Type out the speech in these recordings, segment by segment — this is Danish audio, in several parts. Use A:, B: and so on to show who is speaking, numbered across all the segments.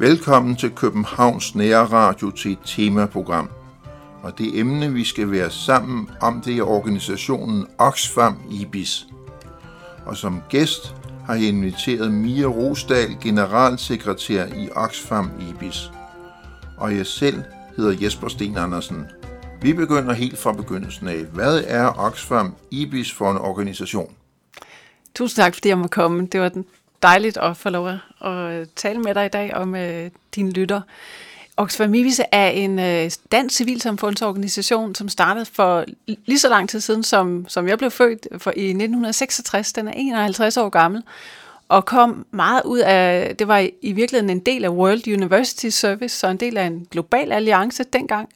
A: Velkommen til Københavns Nære Radio til et temaprogram. Og det emne, vi skal være sammen om, det er organisationen Oxfam IBIS. Og som gæst har jeg inviteret Mia Rosdal, generalsekretær i Oxfam IBIS. Og jeg selv hedder Jesper Sten Andersen. Vi begynder helt fra begyndelsen af. Hvad er Oxfam IBIS for en organisation?
B: Tusind tak, fordi jeg må komme. Det var dejligt at få lov at tale med dig i dag om øh, dine lytter. Oxfam IBIS er en øh, dansk civilsamfundsorganisation, som startede for lige så lang tid siden, som, som jeg blev født for i 1966. Den er 51 år gammel og kom meget ud af, det var i virkeligheden en del af World University Service, så en del af en global alliance dengang.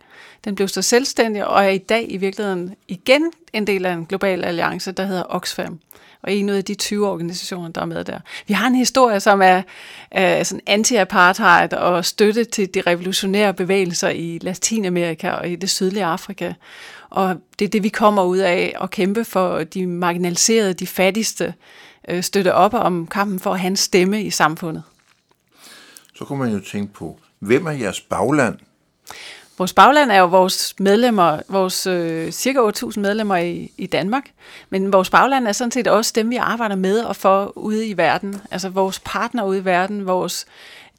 B: Den blev så selvstændig og er i dag i virkeligheden igen en del af en global alliance, der hedder Oxfam og en af de 20 organisationer, der er med der. Vi har en historie, som er er sådan anti-apartheid og støtte til de revolutionære bevægelser i Latinamerika og i det sydlige Afrika. Og det er det, vi kommer ud af at kæmpe for de marginaliserede, de fattigste, øh, støtte op om kampen for at have en stemme i samfundet.
A: Så kunne man jo tænke på, hvem er jeres bagland?
B: Vores bagland er jo vores medlemmer, vores øh, cirka 8.000 medlemmer i, i Danmark, men vores bagland er sådan set også dem, vi arbejder med og for ude i verden. Altså vores partner ude i verden, vores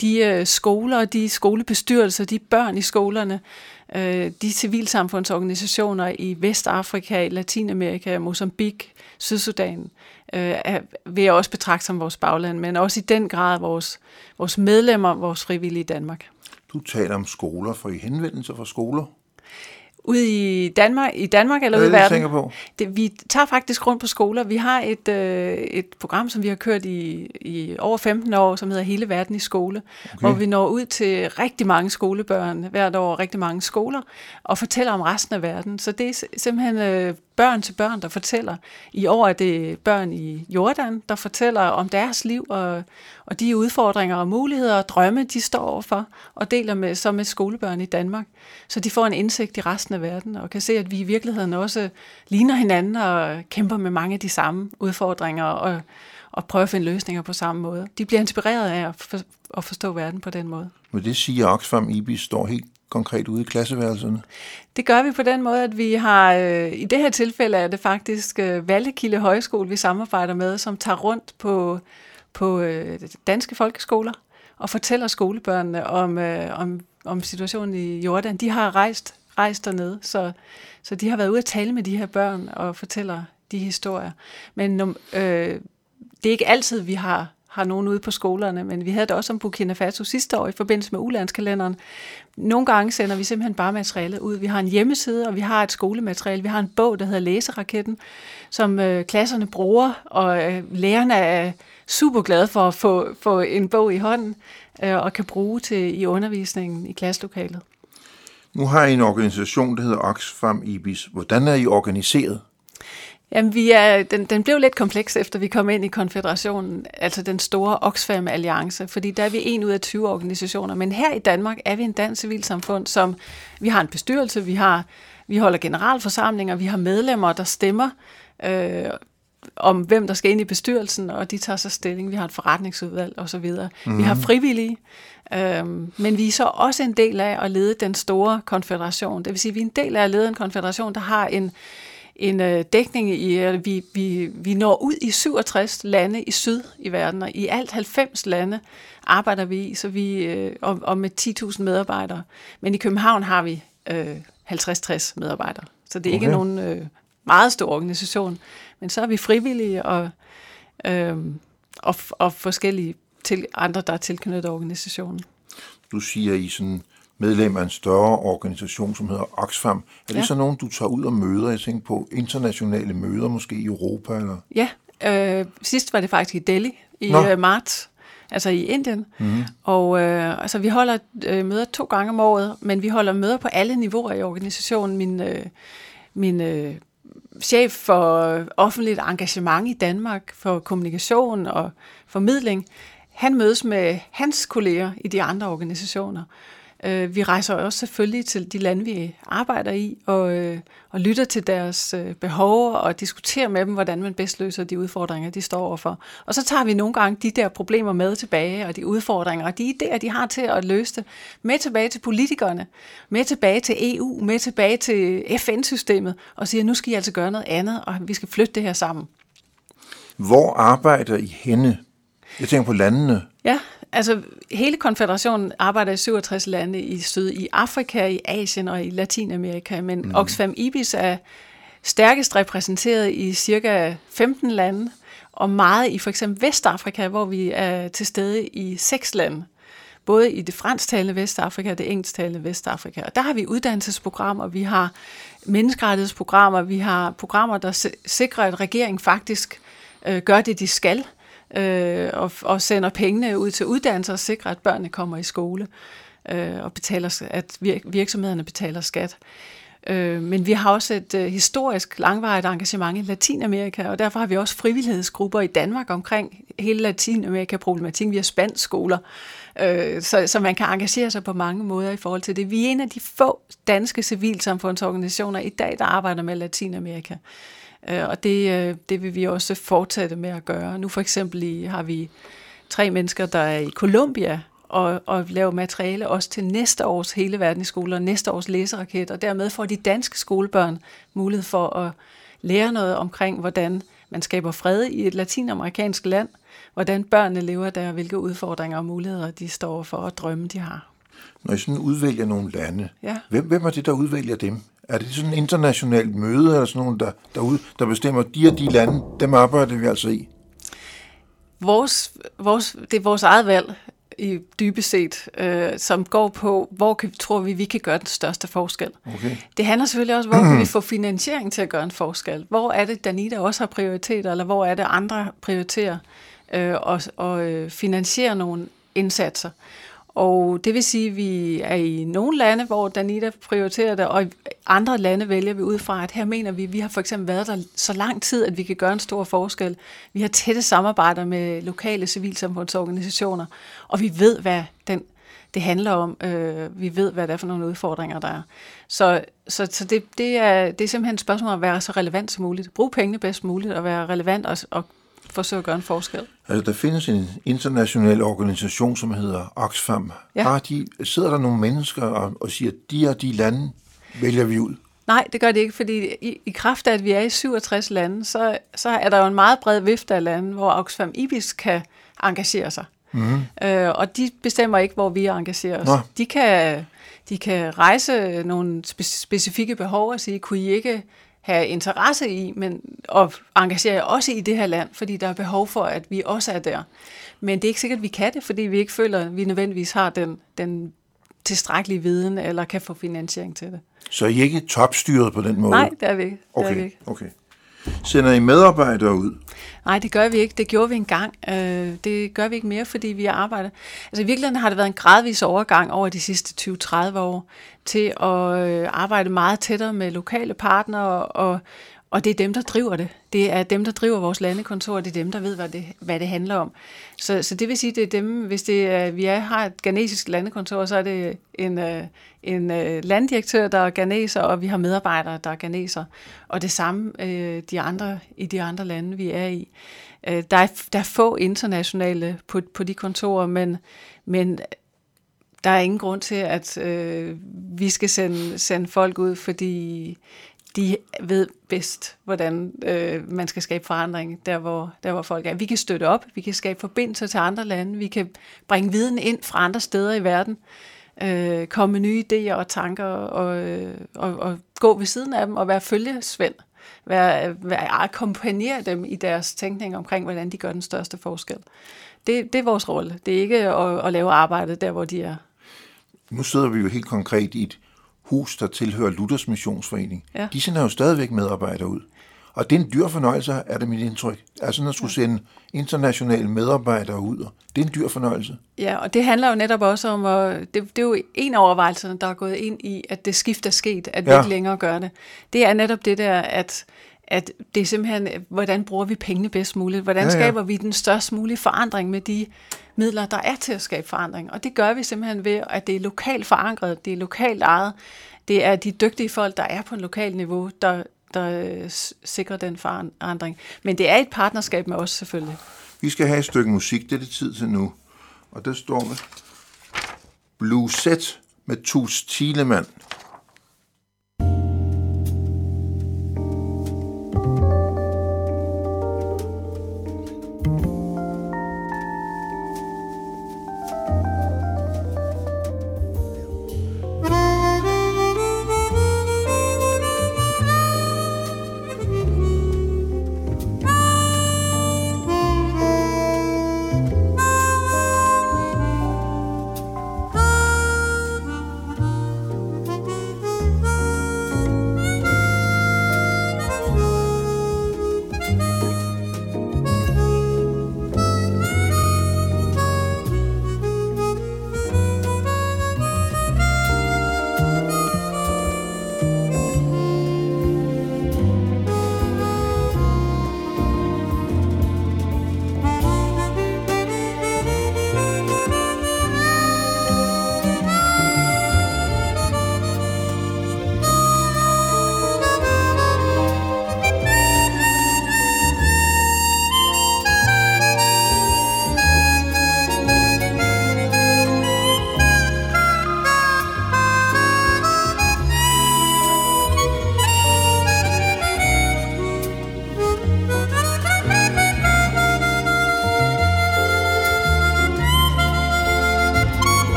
B: de øh, skoler, de skolebestyrelser, de børn i skolerne, øh, de civilsamfundsorganisationer i Vestafrika, Latinamerika, Mozambique, Sydsudan, øh, er, vil jeg også betragte som vores bagland, men også i den grad vores, vores medlemmer, vores frivillige i Danmark.
A: Du taler om skoler, for I henvendelser fra skoler?
B: Ude i Danmark, i Danmark eller ude i verden? På. Det, vi tager faktisk rundt på skoler. Vi har et, øh, et program, som vi har kørt i, i over 15 år, som hedder Hele Verden i Skole, okay. hvor vi når ud til rigtig mange skolebørn hvert år, rigtig mange skoler, og fortæller om resten af verden. Så det er simpelthen øh, børn til børn, der fortæller. I år er det børn i Jordan, der fortæller om deres liv og, og de udfordringer og muligheder og drømme, de står overfor, og deler med, så med skolebørn i Danmark. Så de får en indsigt i resten af verden, og kan se, at vi i virkeligheden også ligner hinanden og kæmper med mange af de samme udfordringer og, og prøver at finde løsninger på samme måde. De bliver inspireret af at, for, at forstå verden på den måde.
A: Men det siger Oxfam IBIS står helt konkret ude i klasseværelserne?
B: Det gør vi på den måde, at vi har, øh, i det her tilfælde er det faktisk øh, Vallekilde Højskole, vi samarbejder med, som tager rundt på, på øh, danske folkeskoler og fortæller skolebørnene om, øh, om, om situationen i Jordan. De har rejst, rejst dernede, så, så de har været ude at tale med de her børn og fortæller de historier. Men øh, det er ikke altid, vi har har nogen ude på skolerne, men vi havde det også om Burkina Faso sidste år i forbindelse med ulandskalenderen. Nogle gange sender vi simpelthen bare materialet ud. Vi har en hjemmeside, og vi har et skolemateriale. Vi har en bog, der hedder Læseraketten, som øh, klasserne bruger, og øh, lærerne er super glade for at få, få en bog i hånden, øh, og kan bruge til i undervisningen i klasselokalet.
A: Nu har I en organisation, der hedder Oxfam IBIS. Hvordan er I organiseret?
B: Jamen, vi er, den, den blev lidt kompleks, efter vi kom ind i konfederationen, altså den store Oxfam-alliance, fordi der er vi en ud af 20 organisationer. Men her i Danmark er vi en dansk civilsamfund, som vi har en bestyrelse, vi har vi holder generalforsamlinger, vi har medlemmer, der stemmer øh, om, hvem der skal ind i bestyrelsen, og de tager så stilling. Vi har et forretningsudvalg osv. Mm-hmm. Vi har mhm. frivillige, øh, men vi er så også en del af at lede den store konfederation. Det vil sige, at vi er en del af at lede en konfederation, der har en en øh, dækning i, at vi, vi, vi når ud i 67 lande i syd i verden, og i alt 90 lande arbejder vi i, så vi, øh, og, og med 10.000 medarbejdere. Men i København har vi øh, 50-60 medarbejdere, så det er okay. ikke nogen øh, meget stor organisation. Men så er vi frivillige og, øh, og, og forskellige til andre, der er tilknyttet organisationen.
A: Du siger i sådan medlem af en større organisation, som hedder Oxfam. Er det ja. så nogen, du tager ud og møder? Jeg tænker på internationale møder, måske i Europa? Eller?
B: Ja, øh, sidst var det faktisk i Delhi i Nå. Øh, marts, altså i Indien. Mm-hmm. Og øh, altså, vi holder øh, møder to gange om året, men vi holder møder på alle niveauer i organisationen. Min, øh, min øh, chef for offentligt engagement i Danmark, for kommunikation og formidling, han mødes med hans kolleger i de andre organisationer. Øh, vi rejser også selvfølgelig til de lande, vi arbejder i, og, øh, og lytter til deres øh, behov og diskuterer med dem, hvordan man bedst løser de udfordringer, de står overfor. Og så tager vi nogle gange de der problemer med tilbage, og de udfordringer, og de idéer, de har til at løse det, med tilbage til politikerne, med tilbage til EU, med tilbage til FN-systemet, og siger, nu skal I altså gøre noget andet, og vi skal flytte det her sammen.
A: Hvor arbejder I henne? Jeg tænker på landene.
B: Ja, altså hele konfederationen arbejder i 67 lande i syd, i Afrika, i Asien og i Latinamerika, men mm. Oxfam IBIS er stærkest repræsenteret i cirka 15 lande, og meget i for eksempel Vestafrika, hvor vi er til stede i seks lande. Både i det fransktalende Vestafrika og det engelsktalende Vestafrika. Og der har vi uddannelsesprogrammer, vi har menneskerettighedsprogrammer, vi har programmer, der sikrer, at regeringen faktisk øh, gør det, de skal øh, og, og sender pengene ud til uddannelse og sikrer, at børnene kommer i skole øh, og betaler, at virksomhederne betaler skat. Øh, men vi har også et øh, historisk langvarigt engagement i Latinamerika, og derfor har vi også frivillighedsgrupper i Danmark omkring hele Latinamerika-problematikken. Vi har spansk skoler, øh, så, så man kan engagere sig på mange måder i forhold til det. Vi er en af de få danske civilsamfundsorganisationer i dag, der arbejder med Latinamerika. Øh, og det, øh, det vil vi også fortsætte med at gøre. Nu for eksempel i, har vi tre mennesker, der er i Colombia og, og laver materiale også til næste års hele verden i skole og næste års læseraket, og dermed får de danske skolebørn mulighed for at lære noget omkring, hvordan man skaber fred i et latinamerikansk land, hvordan børnene lever der, hvilke udfordringer og muligheder de står for, og drømme de har.
A: Når I sådan udvælger nogle lande, ja. hvem, hvem er det, der udvælger dem? Er det sådan et internationalt møde, eller sådan nogen, der, derude, der bestemmer, de og de lande, dem arbejder vi altså i?
B: Vores, vores, det er vores eget valg i dybest set, øh, som går på, hvor kan, tror vi, vi kan gøre den største forskel. Okay. Det handler selvfølgelig også, hvor kan vi få finansiering til at gøre en forskel. Hvor er det, Danita også har prioriteter, eller hvor er det, andre prioriterer øh, og, og øh, finansiere nogle indsatser. Og det vil sige, at vi er i nogle lande, hvor Danita prioriterer det, og i andre lande vælger vi ud fra, at her mener vi, at vi har for eksempel været der så lang tid, at vi kan gøre en stor forskel. Vi har tætte samarbejder med lokale civilsamfundsorganisationer, og vi ved, hvad den, det handler om. Øh, vi ved, hvad det er for nogle udfordringer, der er. Så, så, så det, det, er, det er simpelthen et spørgsmål om at være så relevant som muligt. Brug pengene bedst muligt, og være relevant og, og forsøge at gøre en forskel?
A: Altså, der findes en international organisation, som hedder Oxfam. Ja. Har de, sidder der nogle mennesker og, og siger, de og de lande vælger vi ud?
B: Nej, det gør det ikke, fordi i, i kraft af, at vi er i 67 lande, så, så er der jo en meget bred vifte af lande, hvor Oxfam IBIS kan engagere sig. Mm-hmm. Øh, og de bestemmer ikke, hvor vi engagerer os. Nå. De kan, de kan rejse nogle specifikke behov og sige, kunne I ikke have interesse i, men og engagere jer også i det her land, fordi der er behov for, at vi også er der. Men det er ikke sikkert, at vi kan det, fordi vi ikke føler, at vi nødvendigvis har den, den tilstrækkelige viden, eller kan få finansiering til det.
A: Så I er ikke topstyret på den måde?
B: Nej, det er vi ikke. Det
A: okay,
B: er vi ikke.
A: okay. Sender I medarbejdere ud?
B: Nej, det gør vi ikke. Det gjorde vi engang. Øh, det gør vi ikke mere, fordi vi arbejder. Altså i virkeligheden har det været en gradvis overgang over de sidste 20-30 år til at øh, arbejde meget tættere med lokale partnere, og, og det er dem, der driver det. Det er dem, der driver vores landekontor, det er dem, der ved, hvad det, hvad det handler om. Så, så det vil sige, det er dem, hvis det er, vi er, har et ghanesisk landekontor, så er det en, øh, en øh, landdirektør, der er ghaneser, og vi har medarbejdere, der er ghaneser. Og det samme øh, de andre, i de andre lande, vi er i. Der er, der er få internationale på, på de kontorer, men, men der er ingen grund til, at øh, vi skal sende, sende folk ud, fordi de ved bedst, hvordan øh, man skal skabe forandring der hvor, der, hvor folk er. Vi kan støtte op, vi kan skabe forbindelser til andre lande, vi kan bringe viden ind fra andre steder i verden, øh, komme med nye idéer og tanker, og, øh, og, og gå ved siden af dem og være følgesvend. Være, være, akkompagnere dem i deres tænkning omkring, hvordan de gør den største forskel. Det, det er vores rolle. Det er ikke at, at lave arbejdet der, hvor de er.
A: Nu sidder vi jo helt konkret i et hus, der tilhører Luthers Missionsforening. Ja. De sender jo stadigvæk medarbejdere ud. Og det er en dyr fornøjelse, er det mit indtryk. Altså at skulle sende internationale medarbejdere ud. Det er en dyr fornøjelse.
B: Ja, og det handler jo netop også om, at det, det er jo en af overvejelserne, der er gået ind i, at det skift er sket, at vi ja. ikke længere gør det. Det er netop det der, at at det er simpelthen, hvordan bruger vi pengene bedst muligt? Hvordan ja, ja. skaber vi den størst mulige forandring med de midler, der er til at skabe forandring? Og det gør vi simpelthen ved, at det er lokalt forankret, det er lokalt ejet, det er de dygtige folk, der er på en lokal niveau, der, der sikrer den forandring. Men det er et partnerskab med os selvfølgelig.
A: Vi skal have et stykke musik, det er det tid til nu. Og der står med Blue Set med Tus Thielemann.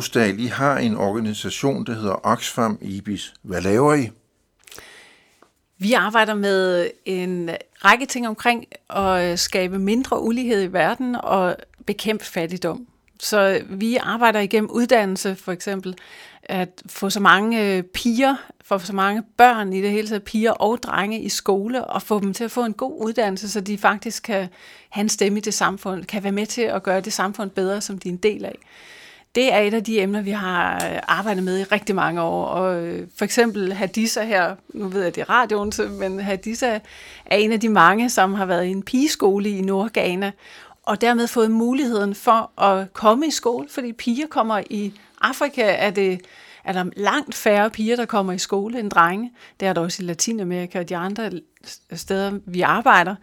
A: Rosdal, I har en organisation, der hedder Oxfam IBIS. Hvad laver I?
B: Vi arbejder med en række ting omkring at skabe mindre ulighed i verden og bekæmpe fattigdom. Så vi arbejder igennem uddannelse for eksempel, at få så mange øh, piger, få så mange børn i det hele taget, piger og drenge i skole, og få dem til at få en god uddannelse, så de faktisk kan have en stemme i det samfund, kan være med til at gøre det samfund bedre, som de er en del af. Det er et af de emner, vi har øh, arbejdet med i rigtig mange år. Og øh, for eksempel Hadissa her, nu ved jeg, det er radioen, men Hadissa er en af de mange, som har været i en pigeskole i Nordghana, og dermed fået muligheden for at komme i skole, fordi piger kommer i Afrika, er det er der langt færre piger, der kommer i skole end drenge. Det er der også i Latinamerika og de andre steder, vi arbejder.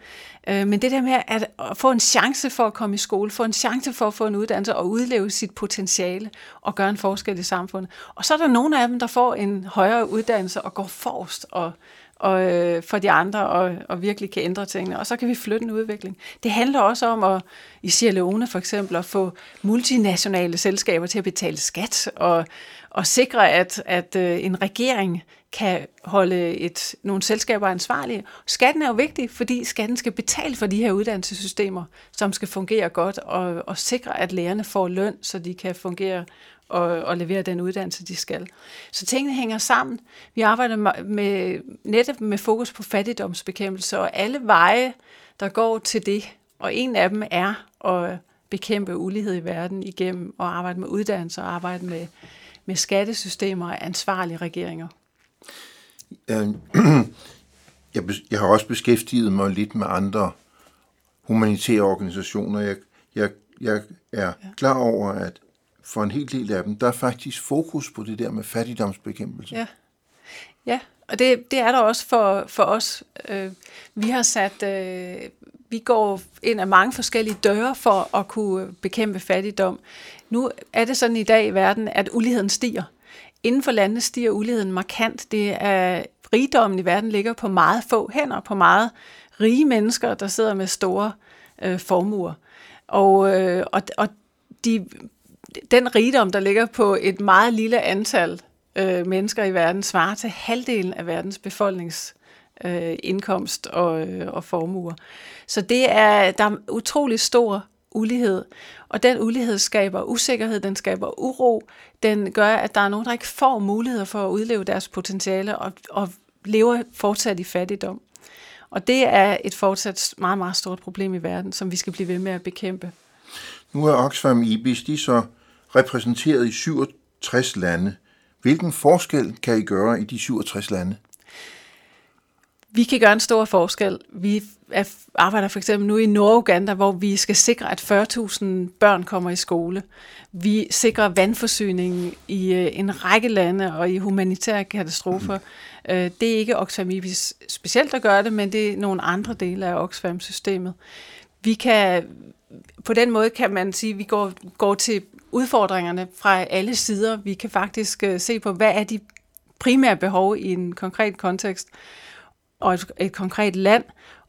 B: Øh, men det der med at få en chance for at komme i skole, få en chance for at få en uddannelse og udleve sit potentiale og gøre en forskel i samfundet. Og så er der nogle af dem, der får en højere uddannelse og går forrest og, og øh, for de andre og, og virkelig kan ændre tingene. Og så kan vi flytte en udvikling. Det handler også om at, i Sierra Leone for eksempel, at få multinationale selskaber til at betale skat og, og sikre, at, at øh, en regering kan holde et, nogle selskaber ansvarlige. Skatten er jo vigtig, fordi skatten skal betale for de her uddannelsessystemer, som skal fungere godt, og, og sikre, at lærerne får løn, så de kan fungere og, og levere den uddannelse, de skal. Så tingene hænger sammen. Vi arbejder med, netop med fokus på fattigdomsbekæmpelse, og alle veje, der går til det, og en af dem er at bekæmpe ulighed i verden igennem at arbejde med uddannelse og arbejde med, med skattesystemer og ansvarlige regeringer.
A: Øh, jeg, jeg har også beskæftiget mig lidt med andre humanitære organisationer. Jeg, jeg, jeg er klar over, at for en hel del af dem, der er faktisk fokus på det der med fattigdomsbekæmpelse.
B: Ja, ja og det, det er der også for, for os. Øh, vi har sat, øh, vi går ind af mange forskellige døre for at kunne bekæmpe fattigdom. Nu er det sådan i dag i verden, at uligheden stiger. Inden for landet stiger uligheden markant. Det er rigdommen i verden ligger på meget få hænder, på meget rige mennesker, der sidder med store øh, formuer. Og, øh, og, og de, den rigdom, der ligger på et meget lille antal øh, mennesker i verden, svarer til halvdelen af verdens befolknings øh, indkomst og, øh, og formuer. Så det er, der er utrolig stor ulighed, og den ulighed skaber usikkerhed, den skaber uro, den gør, at der er nogen, der ikke får muligheder for at udleve deres potentiale og, og lever fortsat i fattigdom. Og det er et fortsat meget, meget stort problem i verden, som vi skal blive ved med at bekæmpe.
A: Nu er Oxfam IBIS, de så repræsenteret i 67 lande. Hvilken forskel kan I gøre i de 67 lande?
B: Vi kan gøre en stor forskel. Vi arbejder for eksempel nu i Norduganda, hvor vi skal sikre, at 40.000 børn kommer i skole. Vi sikrer vandforsyningen i øh, en række lande og i humanitære katastrofer. Mm. Det er ikke Oxfam IBIS specielt at gøre det, men det er nogle andre dele af Oxfam-systemet. Vi kan, på den måde kan man sige, at vi går, går til udfordringerne fra alle sider. Vi kan faktisk øh, se på, hvad er de primære behov i en konkret kontekst og et, et konkret land,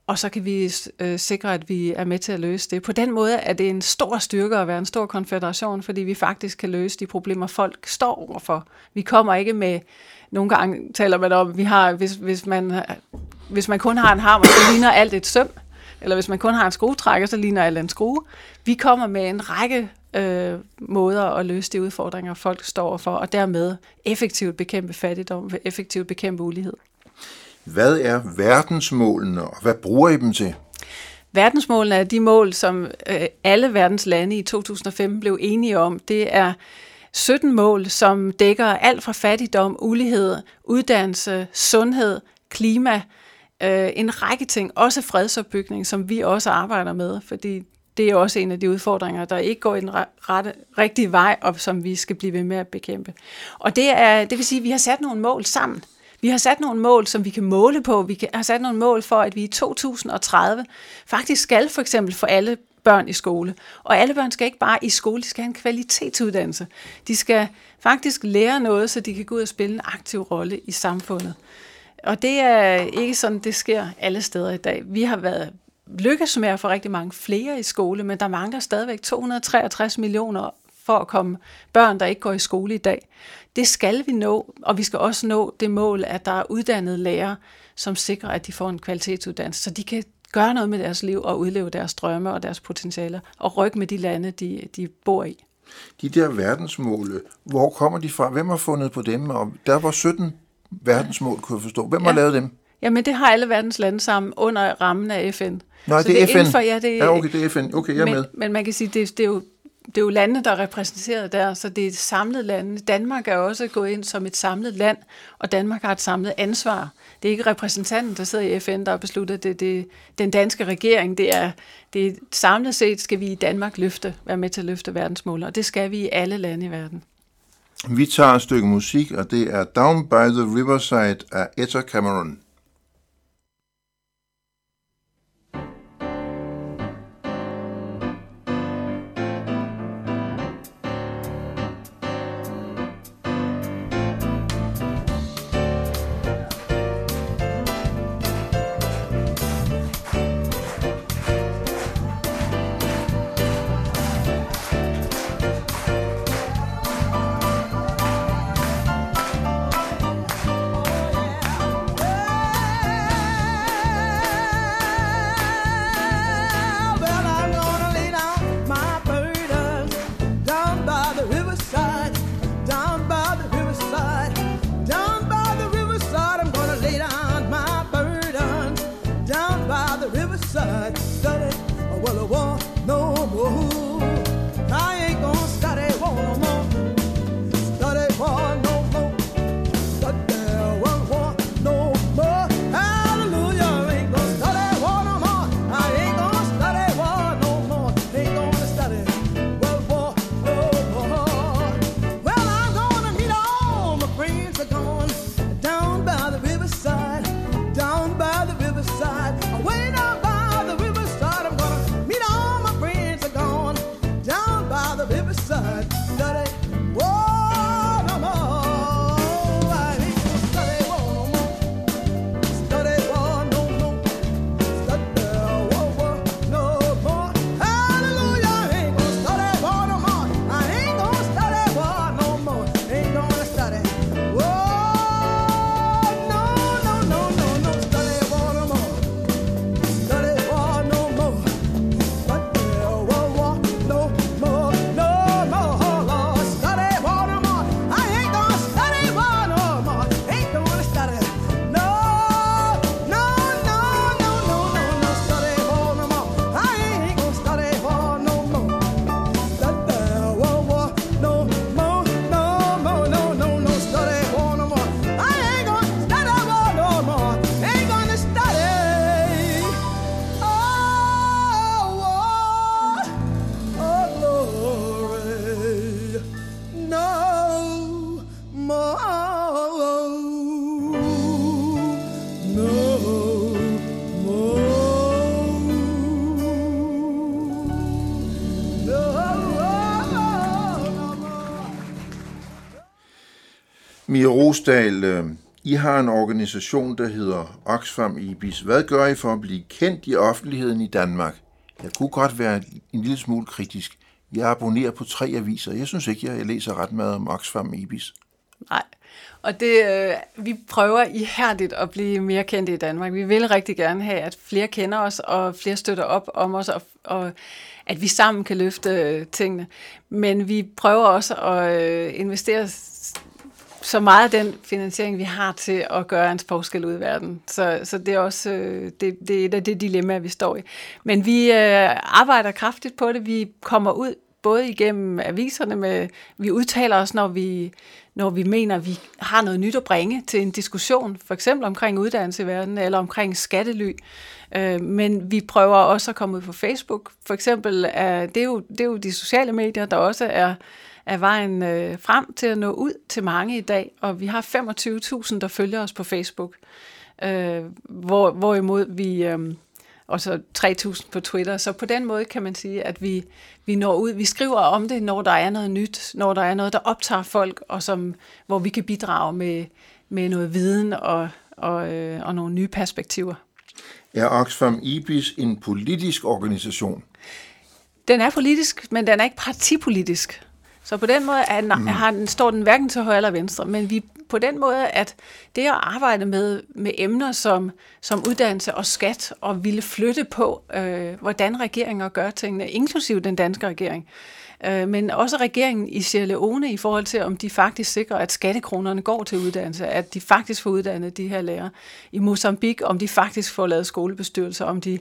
B: og så kan vi øh, sikre, at vi er med til at løse det. På den måde er det en stor styrke at være en stor konfederation, fordi vi faktisk kan løse de problemer, folk står overfor. Vi kommer ikke med, nogle gange taler man om, vi har, hvis, hvis, man, hvis man kun har en hammer, så ligner alt et søm, eller hvis man kun har en skruetrækker, så ligner alt en skrue. Vi kommer med en række øh, måder at løse de udfordringer, folk står for, og dermed effektivt bekæmpe fattigdom, effektivt bekæmpe ulighed.
A: Hvad er verdensmålene, og hvad bruger I dem til?
B: Verdensmålene er de mål, som øh, alle verdens lande i 2015 blev enige om. Det er 17 mål, som dækker alt fra fattigdom, ulighed, uddannelse, sundhed, klima, øh, en række ting, også fredsopbygning, som vi også arbejder med, fordi det er også en af de udfordringer, der ikke går i den rette, rigtige vej, og som vi skal blive ved med at bekæmpe. Og det, er, det vil sige, at vi har sat nogle mål sammen. Vi har sat nogle mål, som vi kan måle på. Vi har sat nogle mål for, at vi i 2030 faktisk skal for eksempel for alle børn i skole. Og alle børn skal ikke bare i skole, de skal have en kvalitetsuddannelse. De skal faktisk lære noget, så de kan gå ud og spille en aktiv rolle i samfundet. Og det er ikke sådan, det sker alle steder i dag. Vi har været lykkes med at få rigtig mange flere i skole, men der mangler stadigvæk 263 millioner for at komme børn, der ikke går i skole i dag. Det skal vi nå, og vi skal også nå det mål, at der er uddannede lærere, som sikrer, at de får en kvalitetsuddannelse, så de kan gøre noget med deres liv og udleve deres drømme og deres potentialer, og rykke med de lande, de, de bor i.
C: De der verdensmål, hvor kommer de fra? Hvem har fundet på dem? Og der var 17 verdensmål, kunne jeg forstå. Hvem ja. har lavet dem?
B: Jamen, det har alle verdens lande sammen under rammen af FN.
C: Nej, det er, det FN.
B: For, ja, det
C: er, ja, okay, det er FN. Okay, jeg er
B: men,
C: med.
B: Men man kan sige, det, det er jo det er jo lande, der er repræsenteret der, så det er et samlet land. Danmark er også gået ind som et samlet land, og Danmark har et samlet ansvar. Det er ikke repræsentanten, der sidder i FN, der har besluttet det. Det er den danske regering. Det er, det er samlet set skal vi i Danmark løfte, være med til at løfte verdensmål, og det skal vi i alle lande i verden.
C: Vi tager et stykke musik, og det er Down by the Riverside af Etta Cameron. Rosdal, øh, I har en organisation, der hedder Oxfam IBIS. Hvad gør I for at blive kendt i offentligheden i Danmark? Jeg kunne godt være en lille smule kritisk. Jeg abonnerer på tre aviser. Jeg synes ikke, jeg læser ret meget om Oxfam IBIS.
B: Nej, og det, øh, vi prøver ihærdigt at blive mere kendte i Danmark. Vi vil rigtig gerne have, at flere kender os, og flere støtter op om os, og, og at vi sammen kan løfte øh, tingene. Men vi prøver også at øh, investere så meget af den finansiering, vi har til at gøre en forskel ud i verden. Så, så det er også øh, det, det er et af det dilemma, vi står i. Men vi øh, arbejder kraftigt på det. Vi kommer ud både igennem aviserne, med, vi udtaler os, når vi, når vi mener, at vi har noget nyt at bringe til en diskussion, for eksempel omkring uddannelse i verden, eller omkring skattely. Øh, men vi prøver også at komme ud på Facebook. For eksempel, er, det, er jo, det er jo de sociale medier, der også er er vejen øh, frem til at nå ud til mange i dag, og vi har 25.000, der følger os på Facebook, øh, hvor, hvorimod vi... Øh, og så 3.000 på Twitter. Så på den måde kan man sige, at vi, vi når ud, vi skriver om det, når der er noget nyt, når der er noget, der optager folk, og som, hvor vi kan bidrage med, med noget viden og, og, øh, og nogle nye perspektiver.
C: Er Oxfam IBIS en politisk organisation?
B: Den er politisk, men den er ikke partipolitisk. Så på den måde er, mm. har den, står den hverken til højre eller venstre, men vi på den måde, at det at arbejde med, med emner som, som uddannelse og skat, og ville flytte på, øh, hvordan regeringer gør tingene, inklusive den danske regering, øh, men også regeringen i Sierra Leone i forhold til, om de faktisk sikrer, at skattekronerne går til uddannelse, at de faktisk får uddannet de her lærere. I Mozambique, om de faktisk får lavet skolebestyrelser, om de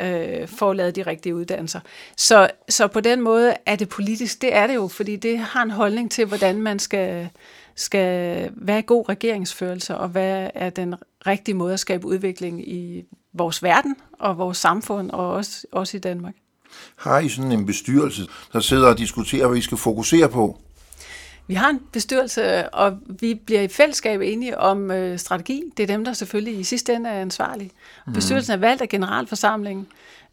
B: øh, får lavet de rigtige uddannelser. Så, så på den måde er det politisk, det er det jo, fordi det har en holdning til, hvordan man skal, skal være god regeringsførelse, og hvad er den rigtige måde at skabe udvikling i vores verden og vores samfund, og også, også i Danmark.
A: Har I sådan en bestyrelse, der sidder og diskuterer, hvad I skal fokusere på?
B: Vi har en bestyrelse, og vi bliver i fællesskab enige om øh, strategi. Det er dem, der selvfølgelig i sidste ende er ansvarlige. Mm. Bestyrelsen er valgt af generalforsamlingen,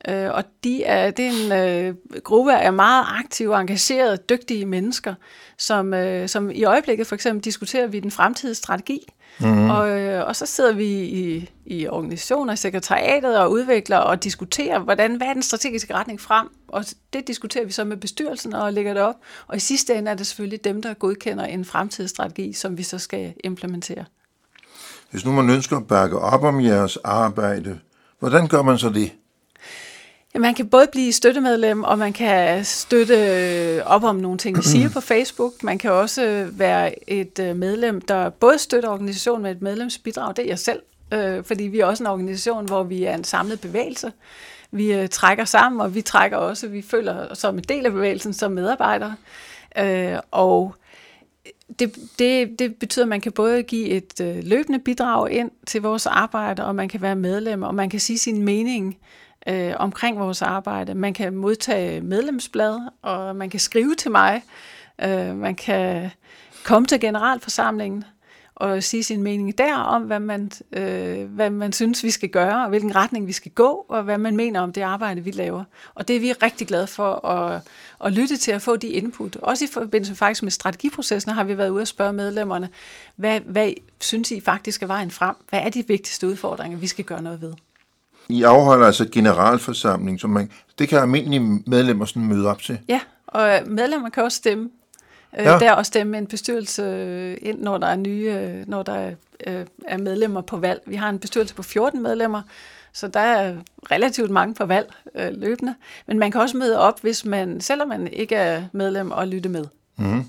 B: øh, og de er, det er en øh, gruppe af meget aktive, engagerede, dygtige mennesker, som, øh, som i øjeblikket for eksempel diskuterer vi den fremtidige strategi. Mm. Og, øh, og så sidder vi i, i organisationer, sekretariatet og udvikler og diskuterer, hvordan, hvad er den strategiske retning frem? Og det diskuterer vi så med bestyrelsen og lægger det op. Og i sidste ende er det selvfølgelig dem, der godkender en fremtidsstrategi, som vi så skal implementere.
A: Hvis nu man ønsker at bakke op om jeres arbejde, hvordan gør man så det?
B: Ja, man kan både blive støttemedlem, og man kan støtte øh, op om nogle ting, vi siger på Facebook. Man kan også øh, være et øh, medlem, der både støtter organisationen med et medlemsbidrag, det er jeg selv, fordi vi er også en organisation, hvor vi er en samlet bevægelse. Vi trækker sammen, og vi trækker også, vi føler os som en del af bevægelsen som medarbejdere. Og det, det, det betyder, at man kan både give et løbende bidrag ind til vores arbejde, og man kan være medlem, og man kan sige sin mening øh, omkring vores arbejde. Man kan modtage medlemsblad, og man kan skrive til mig. Øh, man kan komme til generalforsamlingen og sige sin mening der om, hvad man, øh, hvad man synes, vi skal gøre, og hvilken retning vi skal gå, og hvad man mener om det arbejde, vi laver. Og det er vi rigtig glade for at, at lytte til at få de input. Også i forbindelse faktisk med strategiprocessen har vi været ude og spørge medlemmerne, hvad, hvad synes I faktisk er vejen frem? Hvad er de vigtigste udfordringer, vi skal gøre noget ved?
A: I afholder altså generalforsamling, som man, det kan almindelige medlemmer sådan møde op til.
B: Ja, og medlemmer kan også stemme. Øh, ja. Der også stemme en bestyrelse øh, ind, når der er nye, øh, når der er medlemmer på valg. Vi har en bestyrelse på 14 medlemmer, så der er relativt mange på valg løbende. Men man kan også møde op, hvis man, selvom man ikke er medlem, og lytte med. Mm.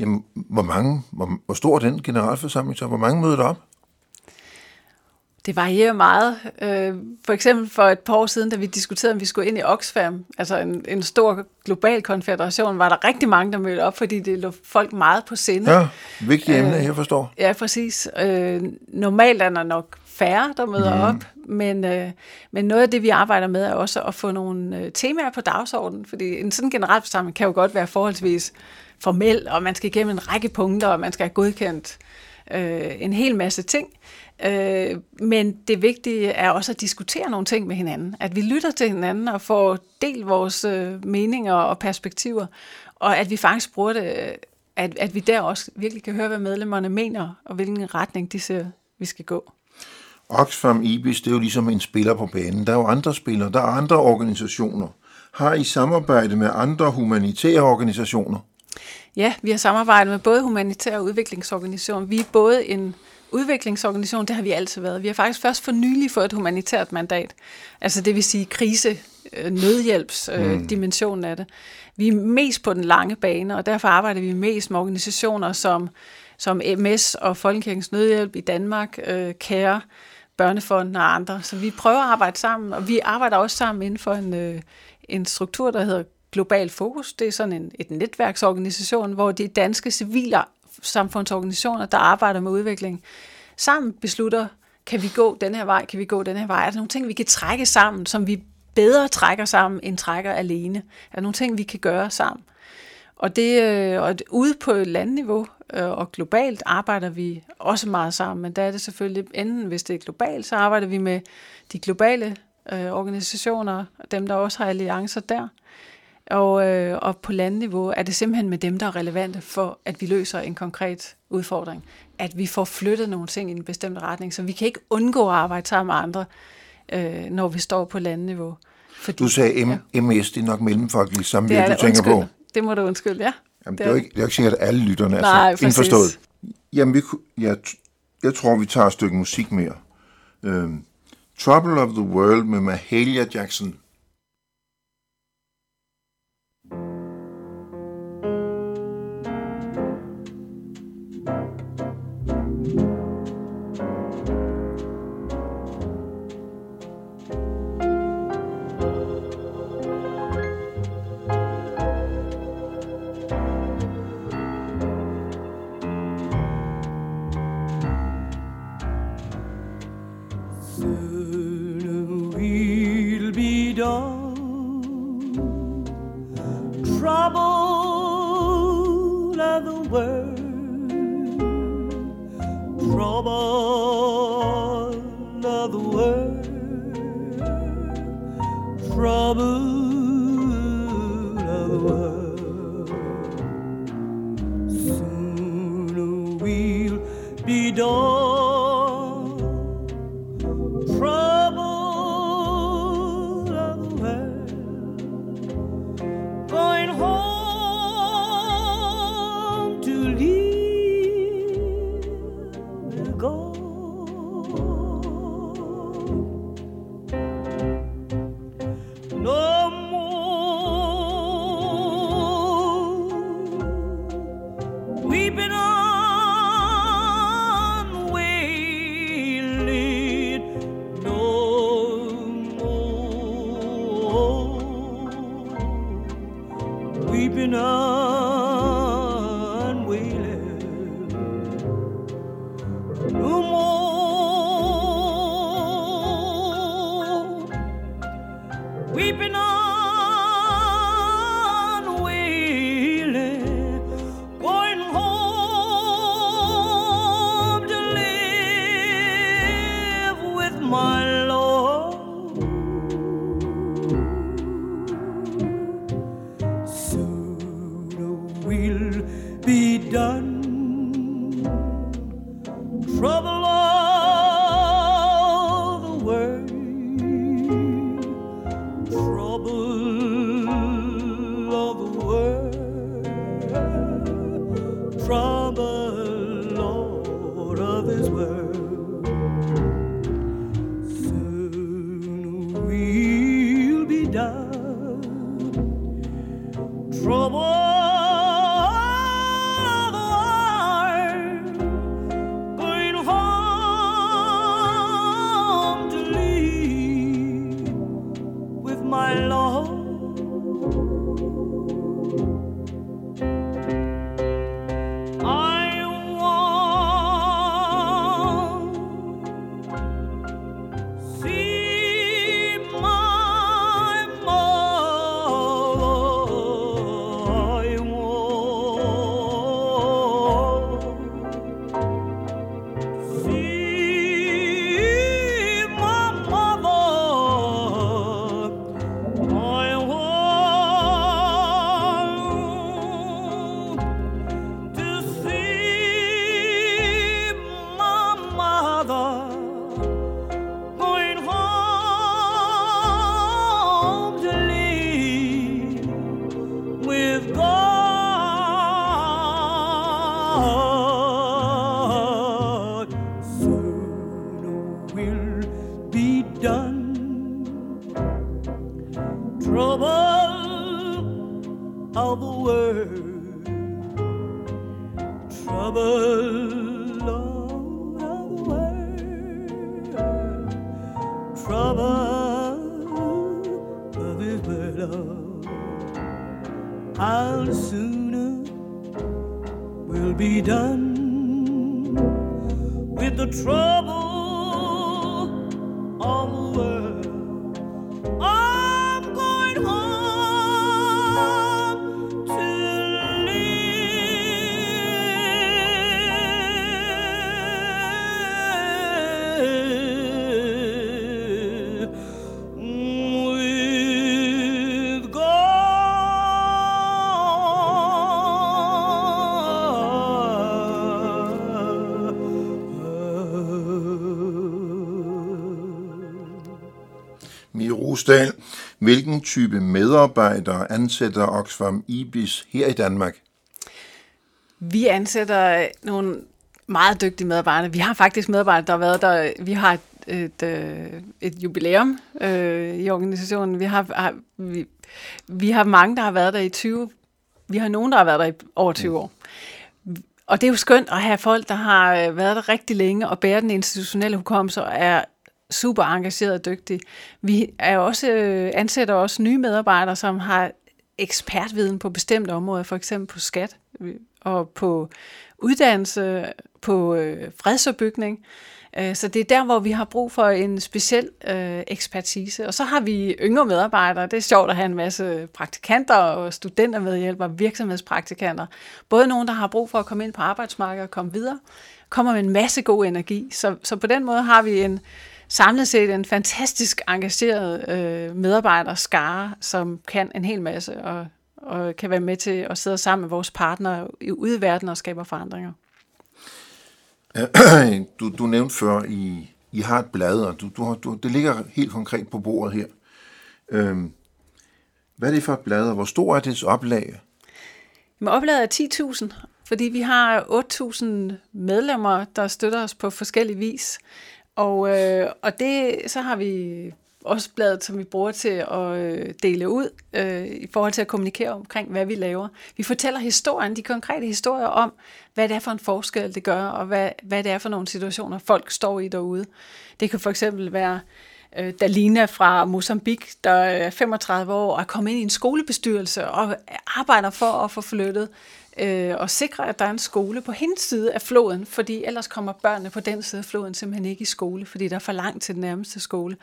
A: Jamen, hvor mange, hvor, hvor stor er den generalforsamling så? Hvor mange møder der op?
B: Det varierer meget. Øh, for eksempel for et par år siden, da vi diskuterede, om vi skulle ind i Oxfam, altså en, en stor global konfederation, var der rigtig mange, der mødte op, fordi det lå folk meget på sinde.
A: Ja, vigtigt emne, øh, jeg forstår.
B: Ja, præcis. Øh, normalt er der nok færre, der møder mm. op, men, øh, men noget af det, vi arbejder med, er også at få nogle øh, temaer på dagsordenen, fordi en sådan generalforsamling kan jo godt være forholdsvis formel, og man skal igennem en række punkter, og man skal have godkendt øh, en hel masse ting. Øh, men det vigtige er også at diskutere nogle ting med hinanden. At vi lytter til hinanden og får delt vores øh, meninger og perspektiver, og at vi faktisk bruger det, at, at vi der også virkelig kan høre, hvad medlemmerne mener, og hvilken retning de ser, vi skal gå.
A: Oxfam IBIS, det er jo ligesom en spiller på banen. Der er jo andre spillere, der er andre organisationer. Har I samarbejde med andre humanitære organisationer?
B: Ja, vi har samarbejdet med både humanitære og udviklingsorganisationer. Vi er både en udviklingsorganisation, det har vi altid været. Vi har faktisk først for nylig fået et humanitært mandat. Altså det vil sige krise, øh, nødhjælps øh, mm. dimensionen af det. Vi er mest på den lange bane, og derfor arbejder vi mest med organisationer som, som MS og Folkekirkens Nødhjælp i Danmark, øh, CARE, Børnefonden og andre. Så vi prøver at arbejde sammen, og vi arbejder også sammen inden for en, øh, en struktur, der hedder Global Fokus. Det er sådan en, et netværksorganisation, hvor de danske civile samfundsorganisationer, der arbejder med udvikling, sammen beslutter, kan vi gå den her vej, kan vi gå den her vej? Er der nogle ting, vi kan trække sammen, som vi bedre trækker sammen, end trækker alene? Er der nogle ting, vi kan gøre sammen? Og, det, øh, og ude på landniveau øh, og globalt arbejder vi også meget sammen, men der er det selvfølgelig, enten hvis det er globalt, så arbejder vi med de globale øh, organisationer, dem der også har alliancer der, og, øh, og på landniveau er det simpelthen med dem, der er relevante for, at vi løser en konkret udfordring. At vi får flyttet nogle ting i en bestemt retning, så vi kan ikke undgå at arbejde sammen med andre, øh, når vi står på landniveau.
A: Fordi, du sagde M- ja. MS, det er nok mellemfolkeligt samvirke, du tænker undskyld. på.
B: Det må du undskylde, ja.
A: Jamen, det, er jo ikke, det er jo ikke sikkert, at alle lytterne er Nej, så indforstået. Jamen, vi, jeg, jeg tror, vi tager et stykke musik mere. Uh, Trouble of the World med Mahalia Jackson.
D: love. I'll sooner will be done with the trouble. Hvilken type medarbejdere ansætter Oxfam IBIS her i Danmark?
B: Vi ansætter nogle meget dygtige medarbejdere. Vi har faktisk medarbejdere, der har været der. Vi har et, et, øh, et jubilæum øh, i organisationen. Vi har, har, vi, vi har mange, der har været der i 20 Vi har nogen, der har været der i over 20 år. Og det er jo skønt at have folk, der har øh, været der rigtig længe og bærer den institutionelle hukommelse og er super engageret og dygtig. Vi er også, øh, ansætter også nye medarbejdere, som har ekspertviden på bestemte områder, for eksempel på skat øh, og på uddannelse, på øh, fredsopbygning. bygning. Øh, så det er der, hvor vi har brug for en speciel øh, ekspertise. Og så har vi yngre medarbejdere. Det er sjovt at have en masse praktikanter og studenter med hjælp og virksomhedspraktikanter. Både nogen, der har brug for at komme ind på arbejdsmarkedet og komme videre, kommer med en masse god energi. Så, så på den måde har vi en samlet set en fantastisk engageret øh, medarbejderskare, som kan en hel masse og, og kan være med til at sidde sammen med vores partnere ude i verden og skabe forandringer.
A: Du, du nævnte før, I, I har et blad, og du, du har, du, det ligger helt konkret på bordet her. Øhm, hvad er det for et blad, og hvor stor er dets oplag?
B: Med oplaget er 10.000, fordi vi har 8.000 medlemmer, der støtter os på forskellig vis. Og, øh, og det, så har vi også bladet, som vi bruger til at øh, dele ud øh, i forhold til at kommunikere omkring, hvad vi laver. Vi fortæller historien, de konkrete historier om, hvad det er for en forskel, det gør, og hvad, hvad det er for nogle situationer, folk står i derude. Det kan for eksempel være øh, Dalina fra Mozambique, der er 35 år og er kommet ind i en skolebestyrelse og arbejder for at få flyttet øh, og sikre, at der er en skole på hendes side af floden, fordi ellers kommer børnene på den side af floden simpelthen ikke i skole, fordi der er for langt til den nærmeste skole.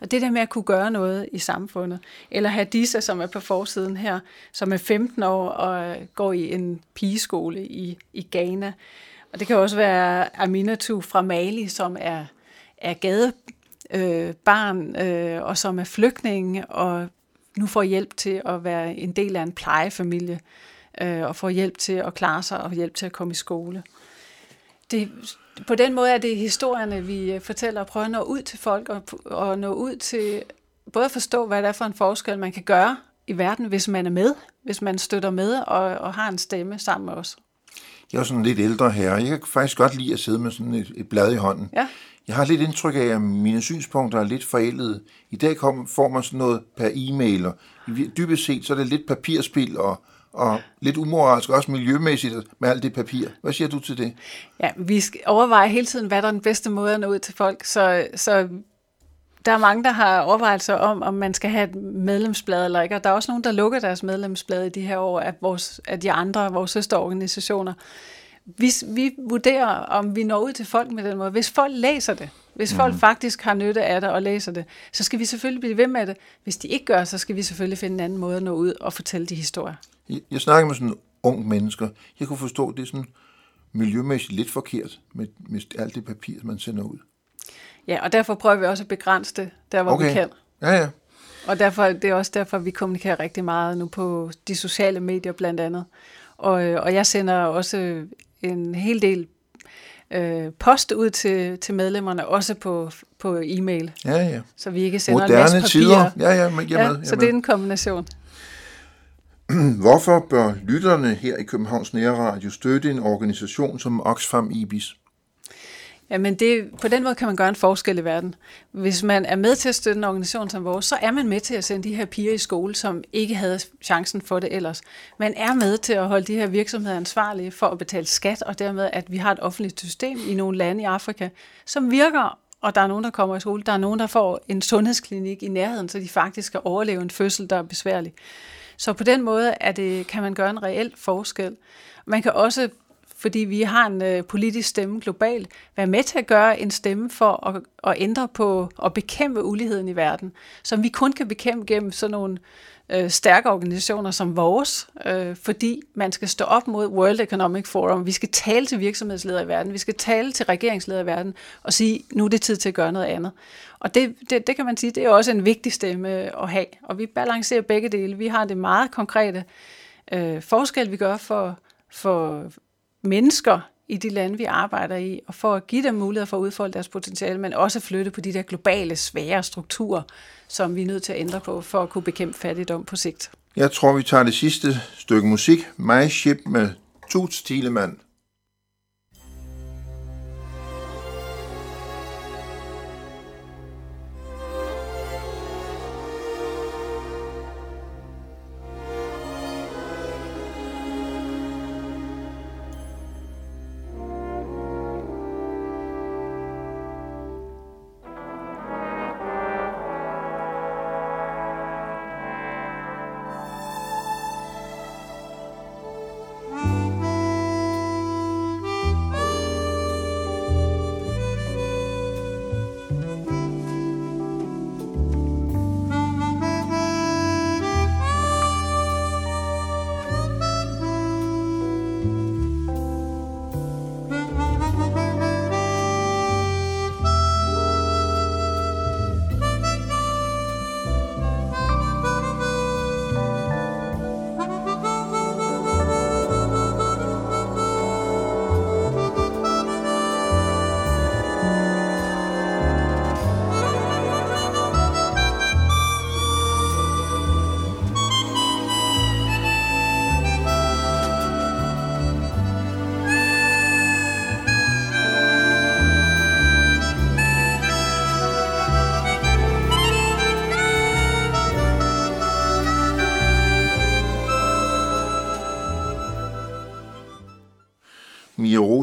B: Og det der med at kunne gøre noget i samfundet, eller Hadisa, som er på forsiden her, som er 15 år og går i en pigeskole i, i Ghana. Og det kan også være Aminatu fra Mali, som er, er gade øh, barn, øh, og som er flygtning, og nu får hjælp til at være en del af en plejefamilie øh, og får hjælp til at klare sig og hjælp til at komme i skole. Det, på den måde er det historierne, vi øh, fortæller og prøver at nå ud til folk og, og nå ud til både at forstå, hvad det er for en forskel, man kan gøre i verden, hvis man er med, hvis man støtter med og, og har en stemme sammen med os.
A: Jeg er sådan lidt ældre her. Jeg kan faktisk godt lide at sidde med sådan et, et blad i hånden.
B: Ja.
A: Jeg har lidt indtryk af, at mine synspunkter er lidt forældede. I dag kom, får man sådan noget per e-mail, og dybest set så er det lidt papirspil og, og lidt umoralsk, også miljømæssigt med alt det papir. Hvad siger du til det?
B: Ja, vi skal overveje hele tiden, hvad der er den bedste måde at nå ud til folk, så, så der er mange, der har overvejelser om, om man skal have et medlemsblad eller ikke, og der er også nogen, der lukker deres medlemsblad i de her år af, vores, af de andre, vores søsterorganisationer. Vi, vi vurderer, om vi når ud til folk med den måde. Hvis folk læser det, hvis mm. folk mhm. faktisk har nytte af det og læser det, så skal vi selvfølgelig blive ved med det. Hvis de ikke gør, så skal vi selvfølgelig finde en anden måde at nå ud og fortælle de historier.
A: Jeg, jeg snakker med sådan ung mennesker. Jeg kunne forstå, at det er sådan miljømæssigt lidt forkert med, med alt det papir, man sender ud.
B: Ja, og derfor prøver vi også at begrænse det, der hvor okay. vi kan.
A: Ja, ja.
B: Og derfor, det er også derfor, vi kommunikerer rigtig meget nu på de sociale medier blandt andet. Og, og jeg sender også en hel del øh, post ud til, til medlemmerne, også på, på e-mail.
A: Ja, ja.
B: Så vi ikke sender
A: Moderne
B: en masse papir.
A: tider. Ja, ja, men, jeg
B: ja, så
A: med.
B: det er en kombination.
A: Hvorfor bør lytterne her i Københavns Nærradio støtte en organisation som Oxfam IBIS?
B: Jamen det, på den måde kan man gøre en forskel i verden. Hvis man er med til at støtte en organisation som vores, så er man med til at sende de her piger i skole, som ikke havde chancen for det ellers. Man er med til at holde de her virksomheder ansvarlige for at betale skat, og dermed at vi har et offentligt system i nogle lande i Afrika, som virker, og der er nogen, der kommer i skole. Der er nogen, der får en sundhedsklinik i nærheden, så de faktisk kan overleve en fødsel, der er besværlig. Så på den måde er det, kan man gøre en reel forskel. Man kan også fordi vi har en øh, politisk stemme globalt, være med til at gøre en stemme for at, at ændre på og bekæmpe uligheden i verden, som vi kun kan bekæmpe gennem sådan nogle øh, Øh, stærke organisationer som vores, øh, fordi man skal stå op mod World Economic Forum. Vi skal tale til virksomhedsledere i verden, vi skal tale til regeringsledere i verden og sige, nu er det tid til at gøre noget andet. Og det, det, det kan man sige, det er også en vigtig stemme øh, at have. Og vi balancerer begge dele. Vi har det meget konkrete øh, forskel, vi gør for, for mennesker i de lande, vi arbejder i, og for at give dem mulighed for at udfolde deres potentiale, men også flytte på de der globale, svære strukturer, som vi er nødt til at ændre på, for at kunne bekæmpe fattigdom på sigt.
A: Jeg tror, vi tager det sidste stykke musik, My Ship med Toots Thielemann.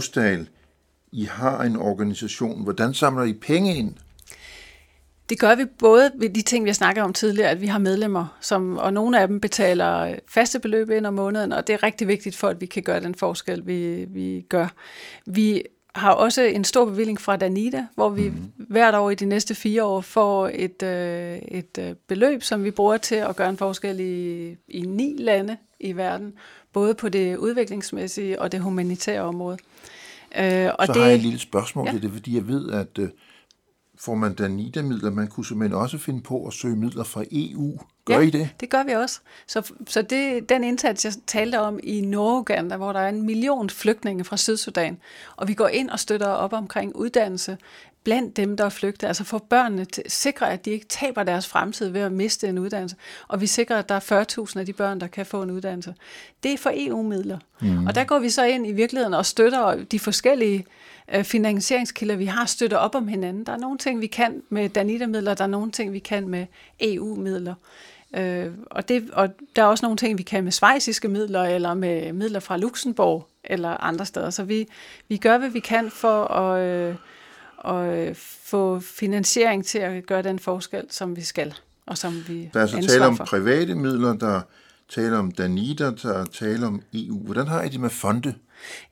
A: Rosdal, I har en organisation. Hvordan samler I penge ind?
B: Det gør vi både ved de ting, vi har snakket om tidligere, at vi har medlemmer, som, og nogle af dem betaler faste beløb ind om måneden, og det er rigtig vigtigt for, at vi kan gøre den forskel, vi, vi gør. Vi har også en stor bevilling fra Danida, hvor vi mm. hvert år i de næste fire år får et, øh, et øh, beløb, som vi bruger til at gøre en forskel i, i ni lande i verden, både på det udviklingsmæssige og det humanitære område.
A: Øh, og Så det, har jeg et lille spørgsmål ja. til det, fordi jeg ved, at øh, får man Danida-midler, man kunne simpelthen også finde på at søge midler fra EU. Gør
B: ja,
A: I det?
B: det gør vi også. Så, så det, den indsats, jeg talte om i Norge, hvor der er en million flygtninge fra Sydsudan, og vi går ind og støtter op omkring uddannelse blandt dem, der er flygtet, altså for børnene til, sikre, at de ikke taber deres fremtid ved at miste en uddannelse, og vi sikrer, at der er 40.000 af de børn, der kan få en uddannelse. Det er for EU-midler. Mm. Og der går vi så ind i virkeligheden og støtter de forskellige øh, finansieringskilder, vi har, støtter op om hinanden. Der er nogle ting, vi kan med Danita-midler, der er nogle ting, vi kan med EU-midler. Øh, og, det, og der er også nogle ting, vi kan med svejsiske midler, eller med midler fra Luxembourg, eller andre steder. Så vi, vi gør, hvad vi kan for at, øh, at få finansiering til at gøre den forskel, som vi skal, og som vi
A: Der er altså tale om for. private midler, der taler om Danita, der taler om EU. Hvordan har I det med fonde?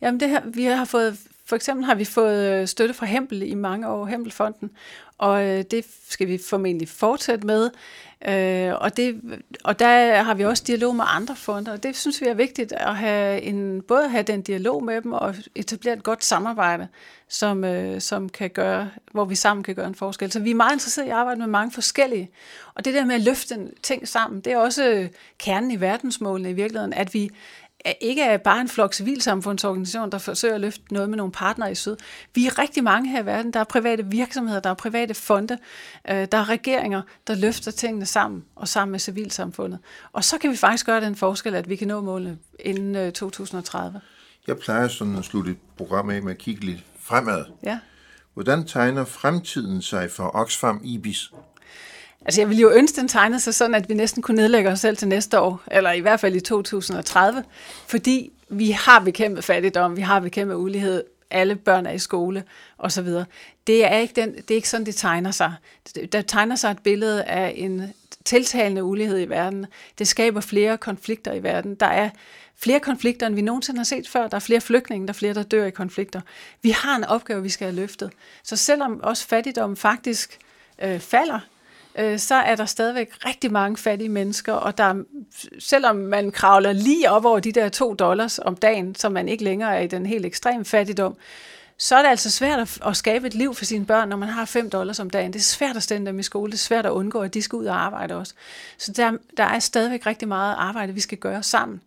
B: Jamen det her, vi har fået for eksempel har vi fået øh, støtte fra Hempel i mange år, Hempelfonden, og øh, det skal vi formentlig fortsætte med. Øh, og, det, og der har vi også dialog med andre fonder, og det synes vi er vigtigt at have en, både at have den dialog med dem og etablere et godt samarbejde, som, som kan gøre, hvor vi sammen kan gøre en forskel. Så vi er meget interesserede i at arbejde med mange forskellige. Og det der med at løfte ting sammen, det er også kernen i verdensmålene i virkeligheden, at vi, ikke er bare en flok civilsamfundsorganisation, der forsøger at løfte noget med nogle partnere i syd. Vi er rigtig mange her i verden. Der er private virksomheder, der er private fonde, øh, der er regeringer, der løfter tingene sammen og sammen med civilsamfundet. Og så kan vi faktisk gøre den forskel, at vi kan nå målene inden 2030. Øh,
A: Jeg plejer sådan at slutte et program af med at kigge lidt fremad.
B: Ja.
A: Hvordan tegner fremtiden sig for Oxfam Ibis?
B: Altså jeg ville jo ønske, den tegnede sig sådan, at vi næsten kunne nedlægge os selv til næste år, eller i hvert fald i 2030, fordi vi har bekæmpet fattigdom, vi har bekæmpet ulighed, alle børn er i skole osv. Det er ikke, den, det er ikke sådan, det tegner sig. Der tegner sig et billede af en tiltalende ulighed i verden. Det skaber flere konflikter i verden. Der er flere konflikter, end vi nogensinde har set før. Der er flere flygtninge, der er flere, der dør i konflikter. Vi har en opgave, vi skal have løftet. Så selvom også fattigdom faktisk øh, falder, øh, så er der stadigvæk rigtig mange fattige mennesker, og der, selvom man kravler lige op over de der to dollars om dagen, så man ikke længere er i den helt ekstrem fattigdom, så er det altså svært at, at skabe et liv for sine børn, når man har 5 dollars om dagen. Det er svært at stænde dem i skole, det er svært at undgå, at de skal ud og arbejde også. Så der, der er stadigvæk rigtig meget arbejde, vi skal gøre sammen.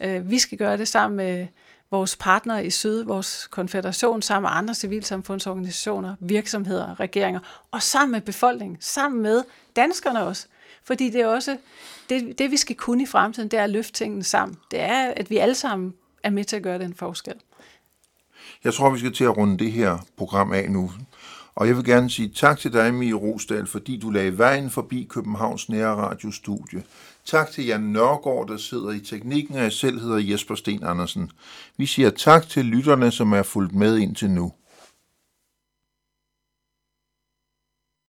B: Øh, vi skal gøre det sammen med vores partnere i Syd, vores konfederation, sammen med andre civilsamfundsorganisationer, virksomheder, regeringer, og sammen med befolkningen, sammen med danskerne også. Fordi det er også, det, det vi skal kunne i fremtiden, det er at løfte tingene sammen. Det er, at vi alle sammen er med til at gøre den forskel.
A: Jeg tror, vi skal til at runde det her program af nu. Og jeg vil gerne sige tak til dig, Mie Rosdal, fordi du lagde vejen forbi Københavns Nære Radiostudie. Tak til Jan Nørgaard, der sidder i teknikken, og jeg selv hedder Jesper Sten Andersen. Vi siger tak til lytterne, som er fulgt med indtil nu.